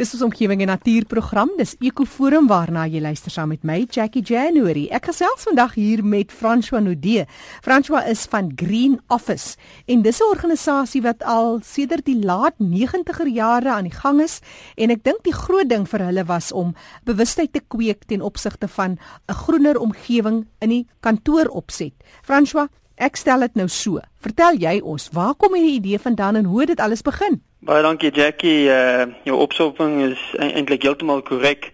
Dis ons omgewing en natuurprogram. Dis Ekoforum waarna jy luister saam met my Jackie January. Ek gesels vandag hier met François Nodee. François is van Green Office en dis 'n organisasie wat al sedert die laat 90er jare aan die gang is en ek dink die groot ding vir hulle was om bewustheid te kweek ten opsigte van 'n groener omgewing in die kantooropset. François, ek stel dit nou so. Vertel jy ons, waar kom hierdie idee vandaan en hoe het dit alles begin? Baie dankie Jackie. Uh jou opsomming is e-, eintlik heeltemal korrek.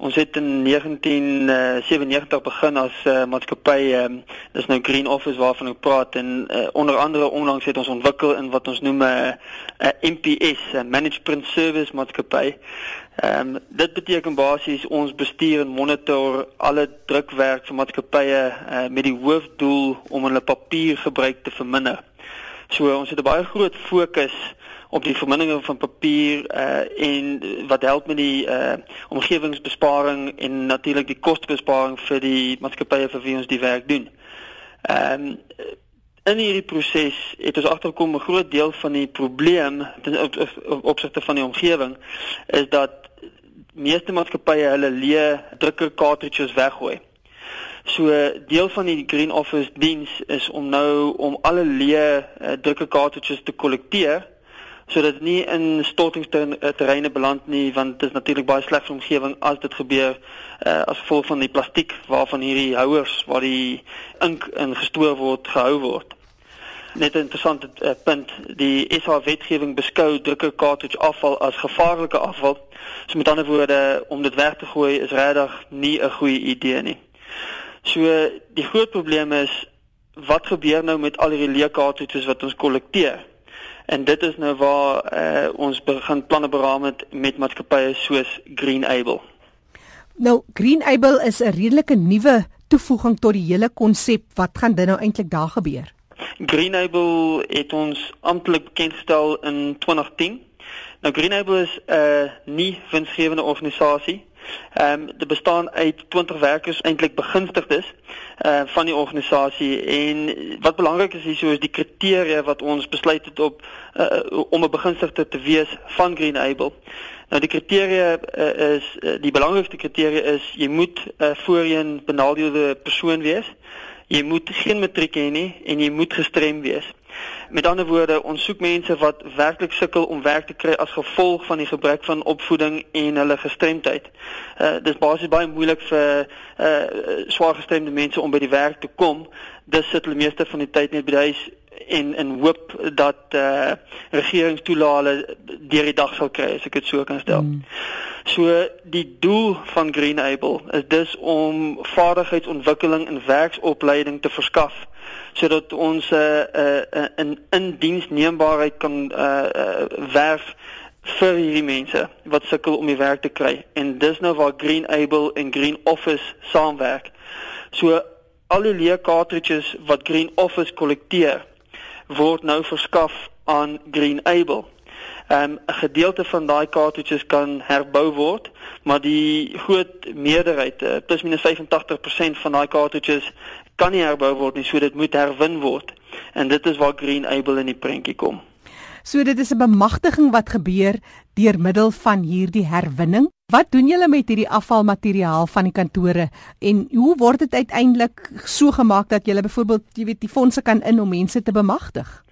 Ons het in 1997 begin as uh, maatskappy, um, dis nou Green Office waarvan ek praat en uh, onder andere onlangs het ons ontwikkel in wat ons noem 'n uh, uh, MPS, 'n uh, Managed Print Service maatskappy. Ehm um, dit beteken basies ons bestuur en monitor alle drukwerk vir maatskappye uh, met die hoofdoel om hulle papiergebruik te verminder. So ons het 'n baie groot fokus op die vermindering van papier uh en wat help met die uh omgewingsbesparing en natuurlik die kostebesparing vir die maatskappye vir wie ons die werk doen. Ehm um, in hierdie proses het ons agterkom 'n groot deel van die probleem op op opsigte van die omgewing is dat meeste maatskappye hulle leë drukker cartridges weggooi. So deel van die Green Office diens is om nou om alle leë uh, drukker cartridges te kollekteer sodat dit nie in stortingsterreine beland nie want dit is natuurlik baie sleg vir omgewing as dit gebeur uh, as gevolg van die plastiek waarvan hierdie houers waar die ink in gestoor word gehou word. Net 'n interessante uh, punt, die SA wetgewing beskou drukker cartridge afval as gevaarlike afval. So met ander woorde om dit weg te gooi is regtig nie 'n goeie idee nie. So die groot probleem is wat gebeur nou met al hierdie leë cartridges wat ons kollekteer? En dit is nou waar uh, ons begin planne beraam met met maatskappye soos Greenable. Nou Greenable is 'n redelike nuwe toevoeging tot die hele konsep. Wat gaan dit nou eintlik daar gebeur? Greenable het ons amptelik bekendgestel in 2010. Nou Greenable is 'n uh, nie winsgewende organisasie. Ehm um, dit bestaan uit 20 werkers eintlik begunstigdes uh van die organisasie en wat belangrik is hierso is die kriteria wat ons besluit het op uh, om 'n begunstigde te wees van Greenable. Nou die kriteria uh, is uh, die belangrikste kriteria is jy moet 'n uh, voorheen benadeelde persoon wees. Jy moet geen matriek hê nie en jy moet gestrem wees. Met ander woorde, ons soek mense wat werklik sukkel om werk te kry as gevolg van die gebrek van opvoeding en hulle gestremdheid. Uh dis basies baie moeilik vir uh swaar gestremde mense om by die werk te kom. Dis sit hulle meeste van die tyd net by die huis en en hoop dat eh uh, regeringstoelae deur die dag sal kry as ek dit so kan stel. Mm. So die doel van Greenable is dus om vaardigheidsontwikkeling en werksopleiding te verskaf sodat ons 'n uh, uh, uh, in indiensneembaarheid kan eh uh, uh, werf vir hierdie mense wat sukkel om die werk te kry. En dis nou waar Greenable en Green Office saamwerk. So al die leë cartridges wat Green Office kollekteer word nou verskaf aan Greenable. Ehm um, 'n gedeelte van daai cartridges kan herbou word, maar die groot meerderheid, uh, plus minus 85% van daai cartridges kan nie herbou word nie, so dit moet herwin word. En dit is waar Greenable in die prentjie kom. So dit is 'n bemagtiging wat gebeur deur middel van hierdie herwinning. Wat doen julle met hierdie afvalmateriaal van die kantore en hoe word dit uiteindelik so gemaak dat julle byvoorbeeld jy weet die fondse kan in om mense te bemagtig?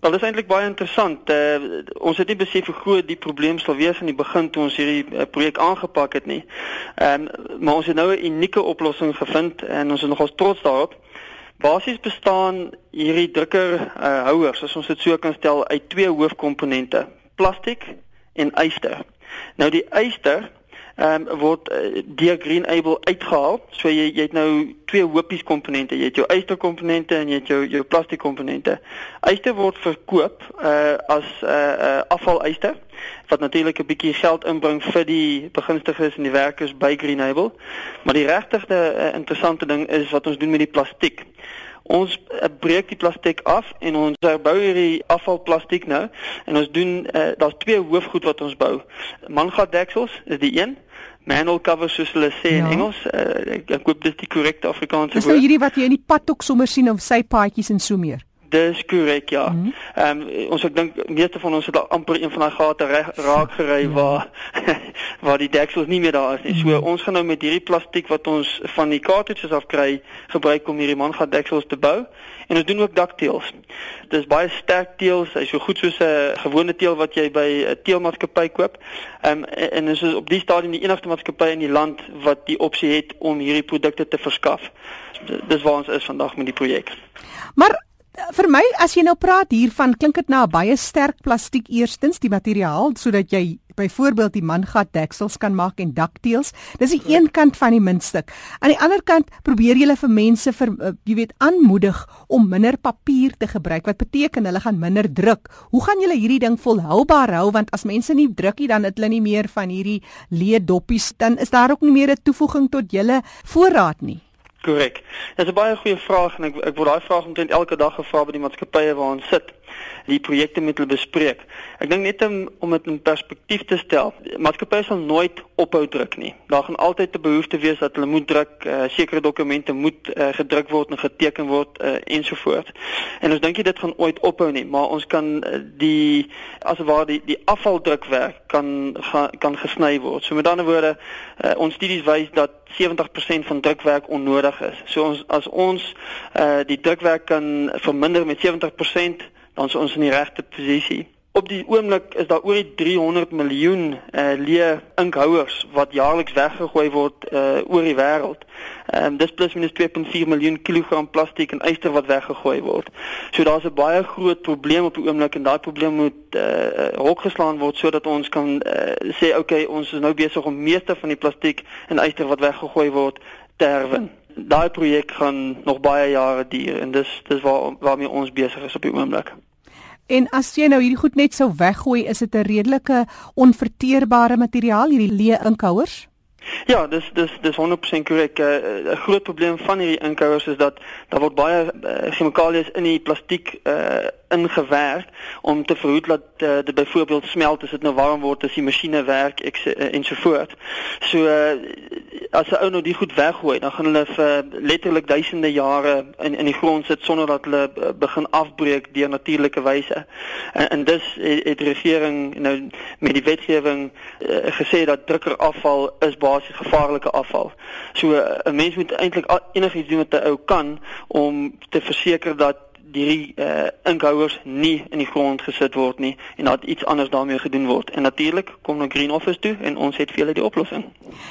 Wel, dit is eintlik baie interessant. Uh, ons het nie besef hoe groot die probleem sou wees aan die begin toe ons hierdie uh, projek aangepak het nie. Ehm um, maar ons het nou 'n unieke oplossing gevind en ons is nogal trots daarop. Basies bestaan hierdie drukker uh, houers, as ons dit so kan stel, uit twee hoofkomponente: plastiek en yster. Nou die yster ehm um, word uh, deur Greenable uitgehaal. So jy jy het nou twee hoopies komponente. Jy het jou ysterkomponente en jy het jou jou plastiekkomponente. Yster word verkoop uh as 'n uh, uh, afvalyster wat natuurlik 'n bietjie geld inbring vir die begunstigdes en die werkers by Greenable. Maar die regtigste uh, interessante ding is wat ons doen met die plastiek. Ons uh, breek die plastiek af en ons herbou hierdie afvalplastiek nou en ons doen uh, daar's twee hoofgoed wat ons bou. Mangat deksels is die een manhole covers soos hulle sê ja. in Engels. Uh, ek ek koop dis die korrekte Afrikaanse woord. Dis nou hierdie wat jy in die padtok sommer sien of sy paadjies en so meer. Dis korrek ja. Mhm. Ehm mm um, ons ek dink meeste van ons het amper een van daai gate raak gery ja. waar waar die deksels nie meer daar is nie. So mm. ons gaan nou met hierdie plastiek wat ons van die cartridges af kry gebruik om hierdie mangat deksels te bou en ons doen ook dakteels. Dis baie sterk teels, hy's so goed soos 'n gewone teel wat jy by 'n teelmaatskappy koop. Ehm um, en dis op die stadium die enigste maatskappy in die land wat die opsie het om hierdie produkte te verskaf. Dis waar ons is vandag met die projek. Maar vir my as jy nou praat hiervan klink dit na 'n baie sterk plastiek eerstens die materiaal sodat jy byvoorbeeld die mangat deksels kan maak en dakteels dis die een kant van die muntstuk. Aan die ander kant probeer jy vir mense vir uh, jy weet aanmoedig om minder papier te gebruik wat beteken hulle gaan minder druk. Hoe gaan julle hierdie ding volhoubaar hou? Want as mense nie druk nie dan het hulle nie meer van hierdie leë doppies dan is daar ook nie meer 'n toevoeging tot julle voorraad nie Korrek. Dit is 'n baie goeie vraag en ek ek word daai vraag omtrent elke dag gevra by die maatskappye waar ons sit die projekte met hulle bespreek. Ek dink net om om dit in perspektief te stel, maatskappye sal nooit ophou druk nie. Daar gaan altyd 'n behoefte wees dat hulle moet druk, uh, sekere dokumente moet uh, gedruk word en geteken word uh, ensovoorts. En ons dink dit gaan ooit ophou nie, maar ons kan uh, die aswaar die die afvaldrukwerk kan ga, kan gesny word. So met ander woorde, uh, ons studies wys dat 70% van drukwerk onnodig is. So ons as ons uh, die drukwerk kan verminder met 70% dan is ons in die regte posisie. Op die oomblik is daar oor die 300 miljoen uh, leë inkhouers wat jaarliks weggegooi word uh, oor die wêreld. Ehm dis plus minus 2.4 miljoen kilogram plastiek en yster wat weggegooi word. So daar's 'n baie groot probleem op die oomblik en daai probleem moet eh uh, hokgeslaan word sodat ons kan uh, sê okay, ons is nou besig om meeste van die plastiek en yster wat weggegooi word te herwin daai projek gaan nog baie jare duur en dis dis waar waarmee ons besig is op die oomblik. En as jy nou hierdie goed net sou weggooi, is dit 'n redelike onverteerbare materiaal hierdie leë inkouers? Ja, dis dis dis 100% korrek. Eh, 'n uh, Groot probleem van hierdie inkouers is dat daar word baie uh, chemikalieë in die plastiek uh, ingewerk om te verhoed dat uh, dit byvoorbeeld smelt as dit nou warm word as die masjiene werk ensovoorts. So uh, as 'n ou nou die goed weggooi, dan gaan hulle vir letterlik duisende jare in in die grond sit sonder dat hulle begin afbreek deur natuurlike wyse. En, en dis het, het regering nou met die wetgewing uh, gesê dat drukkerafval is basies gevaarlike afval. So 'n mens moet eintlik enigiets doen wat 'n ou kan om te verseker dat die uh, inkouers nie in die grond gesit word nie en dat iets anders daarmee gedoen word. En natuurlik kom nou Green Office toe en ons het vir hulle die oplossing.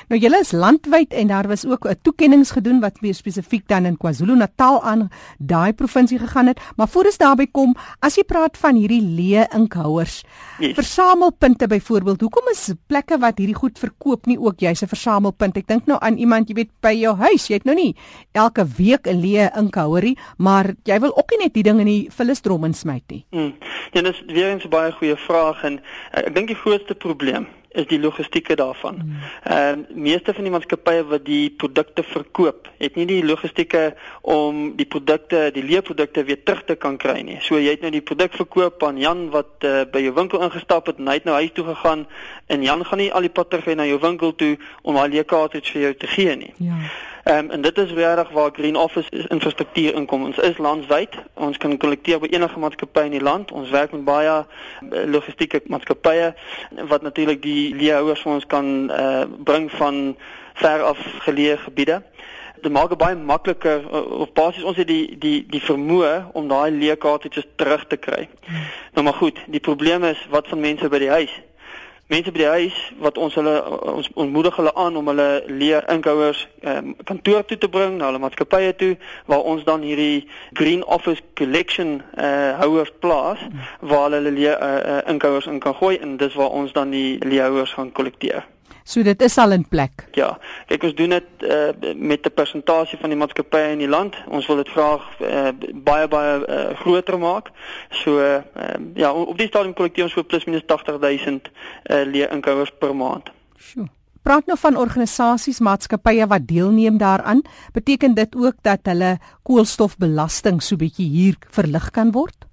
Nou julle is landwyd en daar was ook 'n toekenninge gedoen wat meer spesifiek dan in KwaZulu-Natal aan daai provinsie gegaan het, maar voor ons daarby kom, as jy praat van hierdie leë inkouers, yes. versamelpunte byvoorbeeld, hoekom is plekke wat hierdie goed verkoop nie ook jy's 'n versamelpunt? Ek dink nou aan iemand, jy weet, by jou huis, jy het nou nie elke week 'n leë inkouerie, maar jy wil ook nie net die ding in die vullisdrom insmyt nie? Hmm. Ja, dis weer 'n baie goeie vraag en uh, ek dink die grootste probleem is die logistieke daarvan. Ehm uh, meeste van die maatskappye wat die produkte verkoop, het nie die logistieke om die produkte, die leerprodukte weer terug te kan kry nie. So jy het nou die produk verkoop aan Jan wat uh, by jou winkel ingestap het en hy het nou huis toe gegaan en Jan gaan nie al die pad terug na jou winkel toe om al die cartridge vir jou te gee nie. Ja. Ehm um, en dit is regtig waar Green Office infrastruktuur inkom. Ons is landwyd. Ons kan kollekteer by enige maatskappy in die land. Ons werk met baie eh, logistieke maatskappye wat natuurlik die leeuers vir ons kan eh uh, bring van ver af geleë gebiede. Dit maak baie makliker uh, of basies ons het die die die vermoë om daai leekaartjies terug te kry. Hmm. Nou maar goed, die probleem is wat van mense by die huis? Mense by die huis wat ons hulle ons ontmoedig hulle aan om hulle leer inkouers um, kantoor toe te bring na hulle maatskappye toe waar ons dan hierdie green office collection uh, houers plaas waar hulle leer uh, uh, inkouers in kan gooi en dis waar ons dan die leerhouers gaan kollekteer. So dit is al in plek. Ja, kyk ons doen dit uh, met 'n persentasie van die maatskappye in die land. Ons wil dit graag uh, baie baie uh, groter maak. So uh, ja, op die stadium kollekteer ons so plus minus 80000 uh, leerinkouers per maand. Sjoe. Praat nou van organisasies, maatskappye wat deelneem daaraan. Beteken dit ook dat hulle koolstofbelasting so bietjie hier verlig kan word?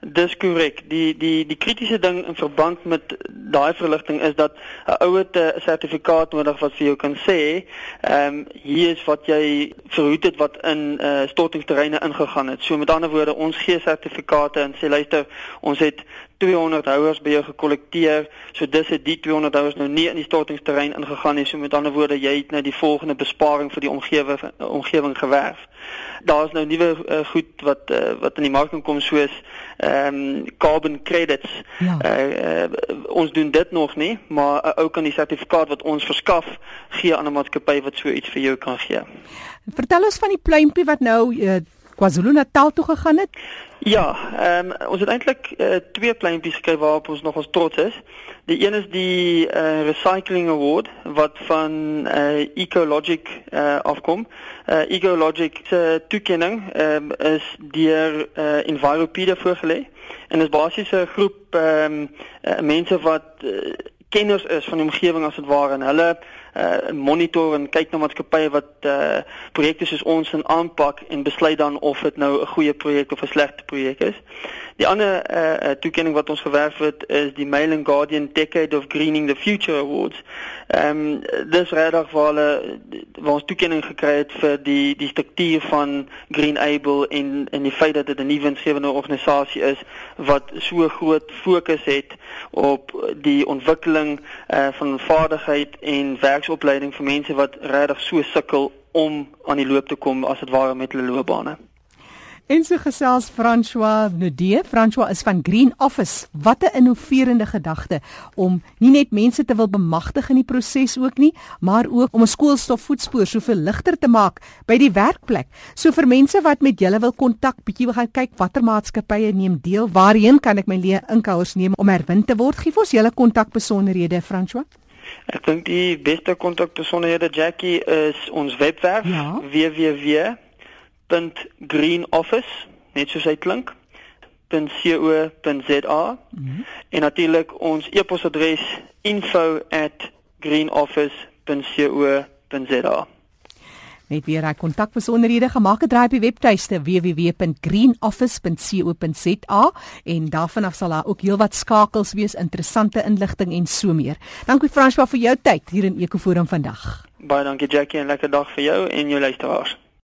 Dis korrek. Die die die kritiese ding in verband met daai verligting is dat 'n ouer 'n sertifikaat nodig wat vir jou kan sê, ehm um, hier is wat jy verhoed het wat in uh, stortingsterreine ingegaan het. So met ander woorde, ons gee sertifikate en sê luister, ons het 200 houers by jou gekollekteer. So dis het die 200 houers nou nie in die stortingsterrein ingegaan nie. So met ander woorde, jy het nou die volgende besparing vir die omgewing omgewing gewerf. Daar's nou nuwe uh, goed wat uh, wat in die mark kom soos ehm um, carbon credits. Ja. Uh, uh, ons doen dit nog nie, maar uh, ou kan die sertifikaat wat ons verskaf gee aan 'n maatskappy wat so iets vir jou kan gee. Vertel ons van die pluimpie wat nou uh, KwaZulu-Natal toe gegaan het? Ja, ehm um, ons het eintlik uh, twee pleintjies gekry waarop ons nog ons trots is. Die een is die uh, Recycling Award wat van uh, Ecologic uh, afkom. Uh, Ecologic se toekenning um, is deur uh, Enviropedia voorgelê en is basies 'n groep ehm um, uh, mense wat uh, kenners is van die omgewing as dit ware en hulle uh, monitor en kyk na maatskappye wat uh, projekte soos ons in aanpak en besluit dan of dit nou 'n goeie projek of 'n slegte projek is. Die ander uh, toekenning wat ons gewerf het is die Mail and Guardian Decade of Greening the Future Awards. Ehm um, dis regtig waar hulle waar ons toekenning gekry het vir die die struktuur van Green Able en en die feit dat dit 'n nuwe winsgewende organisasie is wat so groot fokus het op die ontwikkeling uh, van vaardigheid en werksopleiding vir mense wat regtig so sukkel om aan die loop te kom as dit ware met hulle loopbane. En so gesels François Nudee. François is van Green Office. Wat 'n innoverende gedagte om nie net mense te wil bemagtig in die proses ook nie, maar ook om 'n skoolstof voetspoor soveel ligter te maak by die werkplek. So vir mense wat met julle wil kontak, bietjie wil gaan kyk watter maatskappye neem deel, waarheen kan ek my leë inkouers neem om herwin te word? Gee ons julle kontakbesonderhede, François. Ek dink die beste kontakbesonderhede Jackie is ons webwerf ja. www www.greenoffice net soos hy klink .co.za mm -hmm. en natuurlik ons e-posadres info@greenoffice.co.za Net weer hy kontakbesonderhede gemaak het op die webtuiste www.greenoffice.co.za en daarvan af sal daar ook heelwat skakels wees, interessante inligting en so meer. Dankie François vir jou tyd hier in Ekoforum vandag. Baie dankie Jackie en lekker dag vir jou en jou luisteraars.